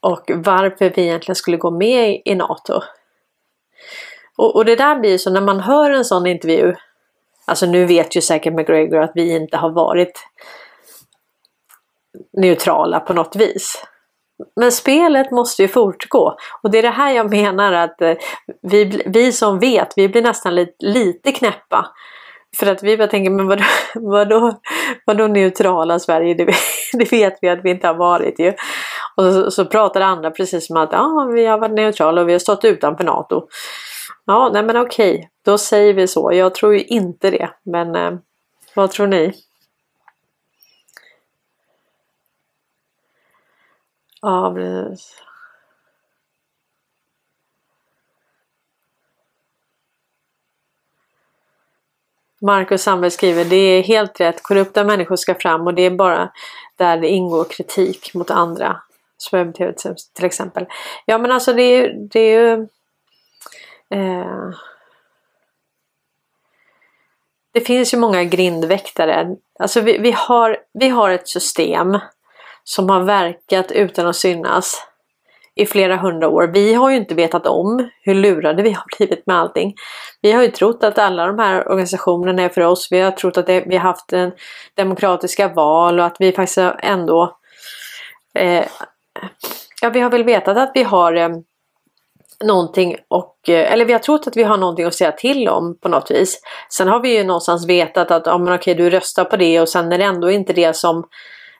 Och varför vi egentligen skulle gå med i NATO. Och, och det där blir så när man hör en sån intervju. Alltså nu vet ju säkert McGregor att vi inte har varit neutrala på något vis. Men spelet måste ju fortgå och det är det här jag menar att eh, vi, vi som vet, vi blir nästan lite, lite knäppa. För att vi bara tänker, men vadå, vadå, vadå neutrala Sverige? Det, det vet vi att vi inte har varit ju. Och så, så pratar andra precis som att ja, vi har varit neutrala och vi har stått utanför NATO. Ja, nej men okej, då säger vi så. Jag tror ju inte det, men eh, vad tror ni? Ja, precis. Marcus Sandberg skriver, det är helt rätt, korrupta människor ska fram och det är bara där det ingår kritik mot andra. Som till exempel. Ja men alltså det är, det är ju... Eh, det finns ju många grindväktare. Alltså vi, vi, har, vi har ett system som har verkat utan att synas i flera hundra år. Vi har ju inte vetat om hur lurade vi har blivit med allting. Vi har ju trott att alla de här organisationerna är för oss. Vi har trott att vi har haft en demokratiska val och att vi faktiskt ändå... Eh, ja, vi har väl vetat att vi har eh, någonting och, eh, eller vi har trott att vi har någonting att säga till om på något vis. Sen har vi ju någonstans vetat att, ja men okej du röstar på det och sen är det ändå inte det som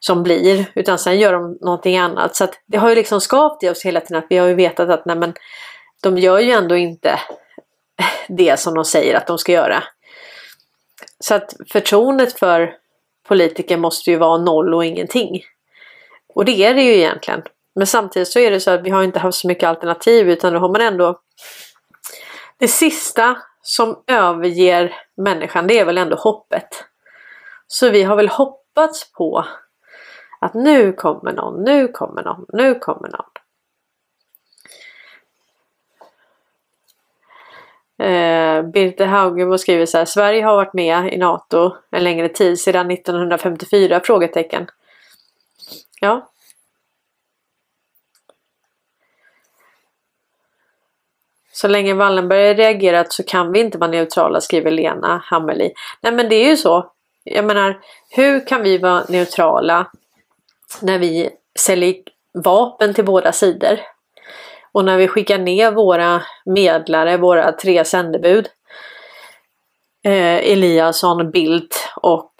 som blir utan sen gör de någonting annat. Så det har ju liksom skavt i oss hela tiden att vi har ju vetat att nej men de gör ju ändå inte det som de säger att de ska göra. Så att förtroendet för politiker måste ju vara noll och ingenting. Och det är det ju egentligen. Men samtidigt så är det så att vi har inte haft så mycket alternativ utan då har man ändå det sista som överger människan, det är väl ändå hoppet. Så vi har väl hoppats på att nu kommer någon, nu kommer någon, nu kommer någon. Eh, Birte Haugemo skriver så här, Sverige har varit med i NATO en längre tid, sedan 1954? Frågetecken. Ja. Så länge Wallenberg reagerat så kan vi inte vara neutrala, skriver Lena Hammerli. Nej men det är ju så. Jag menar, hur kan vi vara neutrala när vi säljer vapen till båda sidor? Och när vi skickar ner våra medlare, våra tre sändebud eh, Eliasson, Bildt och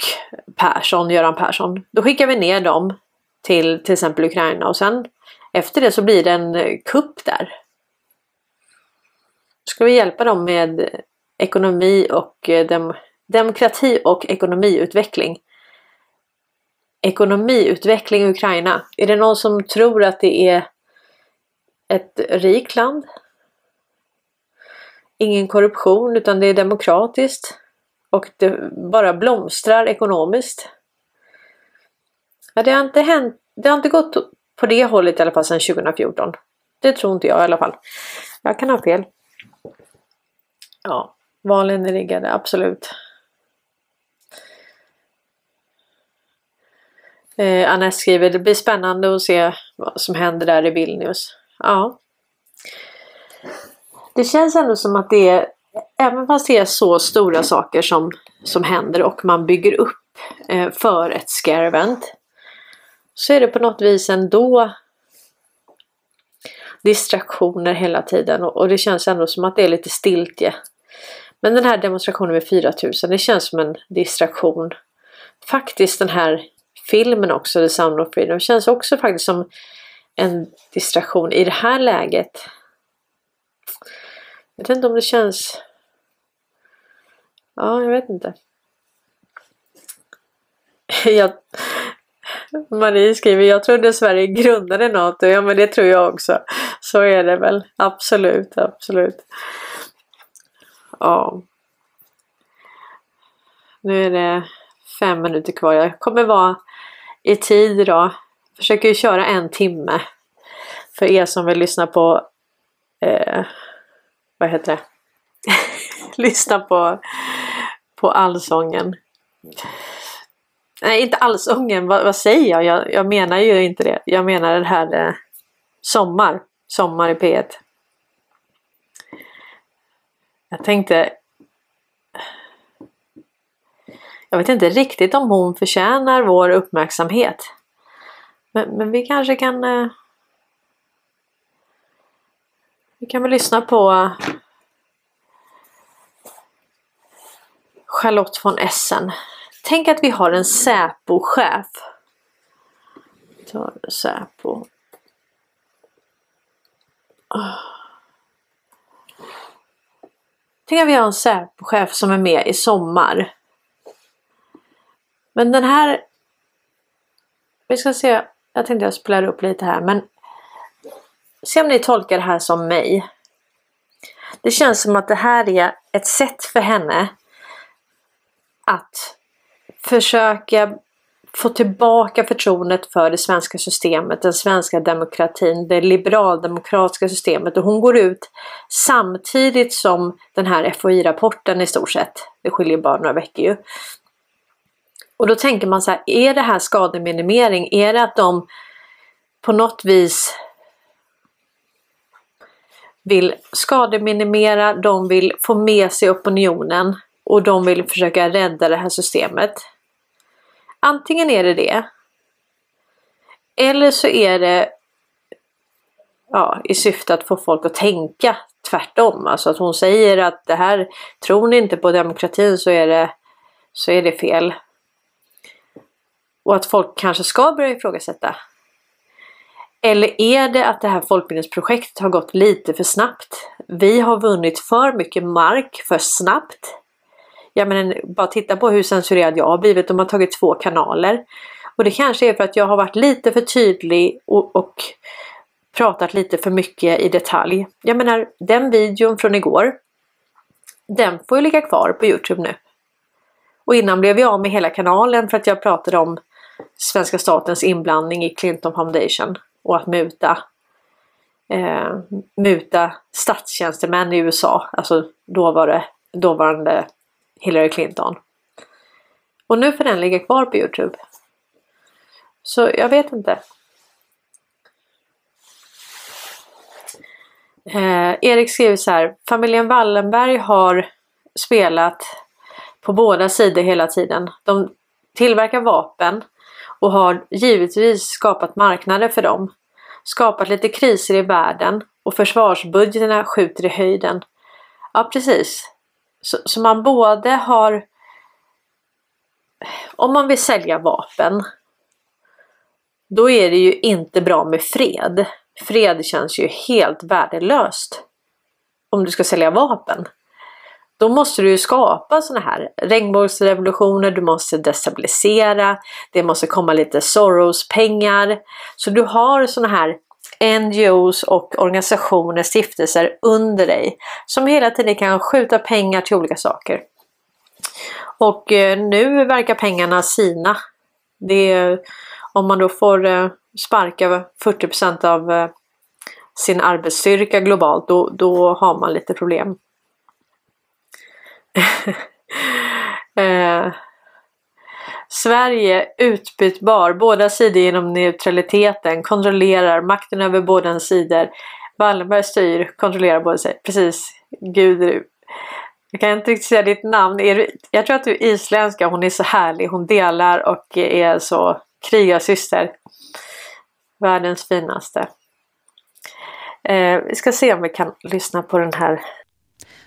Persson, Göran Persson. Då skickar vi ner dem till till exempel Ukraina och sen efter det så blir det en kupp där. Ska vi hjälpa dem med ekonomi och eh, dem, demokrati och ekonomiutveckling. Ekonomiutveckling i Ukraina. Är det någon som tror att det är ett rikt land? Ingen korruption utan det är demokratiskt. Och det bara blomstrar ekonomiskt. Ja, det, har inte hänt, det har inte gått på det hållet i alla fall sedan 2014. Det tror inte jag i alla fall. Jag kan ha fel. Ja, valen är riggade, absolut. Eh, Anette skriver, det blir spännande att se vad som händer där i Vilnius. Ja. Det känns ändå som att det är, även fast det är så stora saker som, som händer och man bygger upp eh, för ett scare event. Så är det på något vis ändå distraktioner hela tiden och, och det känns ändå som att det är lite stiltje. Men den här demonstrationen med 4000, det känns som en distraktion. Faktiskt den här filmen också, The Sound of Freedom, känns också faktiskt som en distraktion i det här läget. Jag vet inte om det känns... Ja, jag vet inte. Jag... Marie skriver, jag trodde Sverige grundade NATO. Ja, men det tror jag också. Så är det väl. Absolut, absolut. Ja. Nu är det fem minuter kvar. Jag kommer vara i tid idag. Försöker ju köra en timme. För er som vill lyssna på eh, vad heter det? lyssna på, på allsången. Nej, inte allsången. Vad, vad säger jag? jag? jag? menar ju inte det. Jag menar det här eh, Sommar. Sommar i P1. Jag tänkte jag vet inte riktigt om hon förtjänar vår uppmärksamhet. Men, men vi kanske kan... Eh, vi kan väl lyssna på Charlotte von Essen. Tänk att vi har en Säpo-chef. Säpo. Tänk att vi har en Säpo-chef som är med i sommar. Men den här... Vi ska se. Jag tänkte jag spelar upp lite här men Se om ni tolkar det här som mig. Det känns som att det här är ett sätt för henne att försöka få tillbaka förtroendet för det svenska systemet, den svenska demokratin, det liberaldemokratiska systemet och hon går ut samtidigt som den här FOI-rapporten i stort sett. Det skiljer bara några veckor ju. Och då tänker man så här, är det här skademinimering? Är det att de på något vis vill skademinimera, de vill få med sig opinionen och de vill försöka rädda det här systemet. Antingen är det det. Eller så är det ja, i syfte att få folk att tänka tvärtom. Alltså att hon säger att det här, tror ni inte på demokratin så är det, så är det fel. Och att folk kanske ska börja ifrågasätta. Eller är det att det här folkbildningsprojektet har gått lite för snabbt? Vi har vunnit för mycket mark för snabbt. Jag menar, bara titta på hur censurerad jag har blivit. De har tagit två kanaler. Och det kanske är för att jag har varit lite för tydlig och, och pratat lite för mycket i detalj. Jag menar, den videon från igår den får ju ligga kvar på Youtube nu. Och innan blev jag av med hela kanalen för att jag pratade om svenska statens inblandning i Clinton Foundation och att muta eh, muta statstjänstemän i USA. Alltså då var det dåvarande Hillary Clinton. Och nu får den ligga kvar på Youtube. Så jag vet inte. Eh, Erik skriver så här. Familjen Wallenberg har spelat på båda sidor hela tiden. De tillverkar vapen och har givetvis skapat marknader för dem. Skapat lite kriser i världen och försvarsbudgeterna skjuter i höjden. Ja precis. Så, så man både har om man vill sälja vapen då är det ju inte bra med fred. Fred känns ju helt värdelöst om du ska sälja vapen. Då måste du ju skapa sådana här regnbågsrevolutioner, du måste destabilisera, det måste komma lite Soros-pengar. Så du har sådana här NGOs och organisationer, stiftelser under dig som hela tiden kan skjuta pengar till olika saker. Och eh, nu verkar pengarna sina. Det om man då får eh, sparka 40% av eh, sin arbetsstyrka globalt då, då har man lite problem. eh, Sverige utbytbar, båda sidor genom neutraliteten, kontrollerar makten över båda sidor. Wallenberg styr, kontrollerar båda sidor. Precis, Gud jag kan inte riktigt säga ditt namn. Jag tror att du är isländska, hon är så härlig, hon delar och är så krigarsyster. Världens finaste. Eh, vi ska se om vi kan lyssna på den här.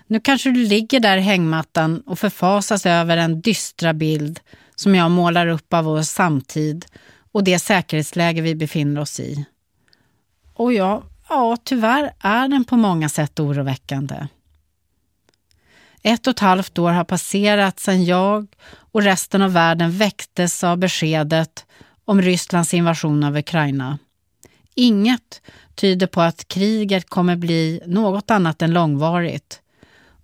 Nu kanske du ligger där i hängmattan och förfasas över en dystra bild som jag målar upp av vår samtid och det säkerhetsläge vi befinner oss i. Och ja, ja, tyvärr är den på många sätt oroväckande. Ett och ett halvt år har passerat sedan jag och resten av världen väcktes av beskedet om Rysslands invasion av Ukraina. Inget tyder på att kriget kommer bli något annat än långvarigt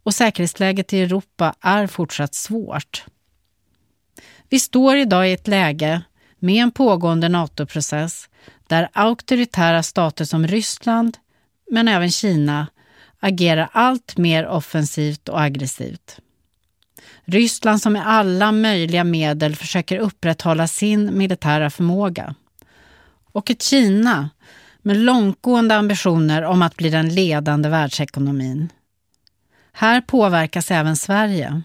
och säkerhetsläget i Europa är fortsatt svårt. Vi står idag i ett läge med en pågående NATO-process där auktoritära stater som Ryssland, men även Kina, agerar allt mer offensivt och aggressivt. Ryssland som med alla möjliga medel försöker upprätthålla sin militära förmåga. Och ett Kina med långtgående ambitioner om att bli den ledande världsekonomin. Här påverkas även Sverige.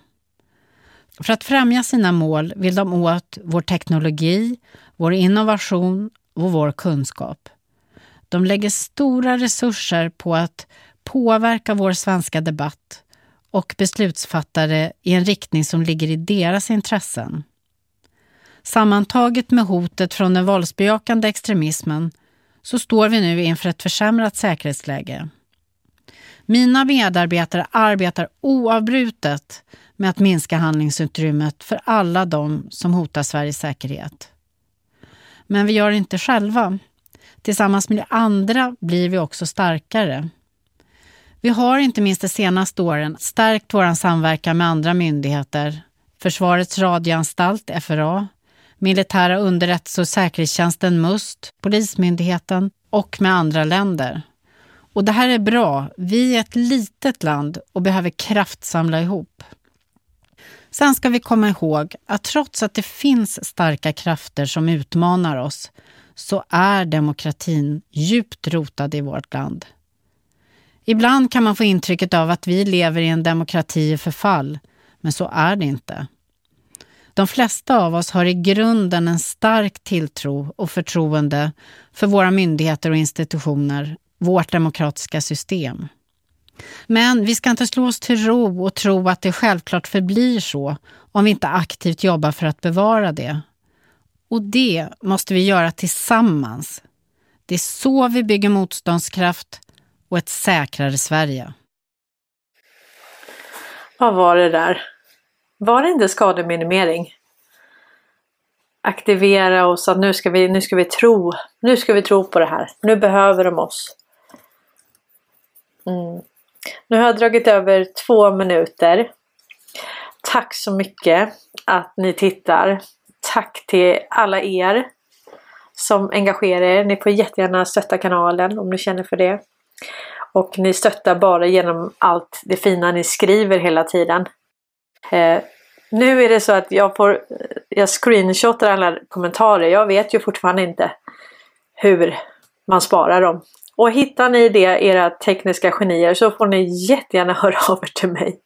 För att främja sina mål vill de åt vår teknologi, vår innovation och vår kunskap. De lägger stora resurser på att påverka vår svenska debatt och beslutsfattare i en riktning som ligger i deras intressen. Sammantaget med hotet från den våldsbejakande extremismen så står vi nu inför ett försämrat säkerhetsläge. Mina medarbetare arbetar oavbrutet med att minska handlingsutrymmet för alla de som hotar Sveriges säkerhet. Men vi gör det inte själva. Tillsammans med andra blir vi också starkare. Vi har inte minst de senaste åren stärkt vår samverkan med andra myndigheter, Försvarets radioanstalt, FRA, Militära underrättelse och säkerhetstjänsten MUST, Polismyndigheten och med andra länder. Och det här är bra. Vi är ett litet land och behöver kraftsamla ihop. Sen ska vi komma ihåg att trots att det finns starka krafter som utmanar oss så är demokratin djupt rotad i vårt land. Ibland kan man få intrycket av att vi lever i en demokrati i förfall, men så är det inte. De flesta av oss har i grunden en stark tilltro och förtroende för våra myndigheter och institutioner, vårt demokratiska system. Men vi ska inte slå oss till ro och tro att det självklart förblir så om vi inte aktivt jobbar för att bevara det. Och det måste vi göra tillsammans. Det är så vi bygger motståndskraft och ett säkrare Sverige. Vad var det där? Var det inte skademinimering? Aktivera oss att nu ska vi, nu ska vi tro. Nu ska vi tro på det här. Nu behöver de oss. Mm. Nu har jag dragit över två minuter. Tack så mycket att ni tittar. Tack till alla er som engagerar er. Ni får jättegärna stötta kanalen om ni känner för det. Och ni stöttar bara genom allt det fina ni skriver hela tiden. Eh, nu är det så att jag får jag screenshotar alla kommentarer. Jag vet ju fortfarande inte hur man sparar dem. Och hittar ni det, era tekniska genier, så får ni jättegärna höra av er till mig.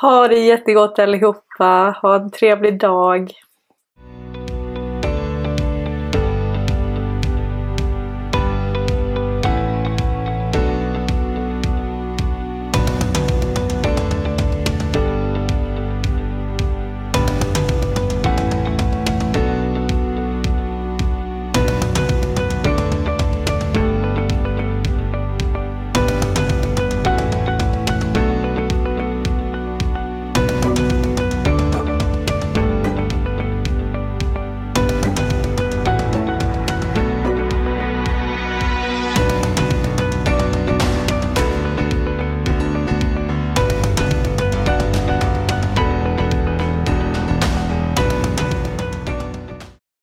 Ha det jättegott allihopa. Ha en trevlig dag.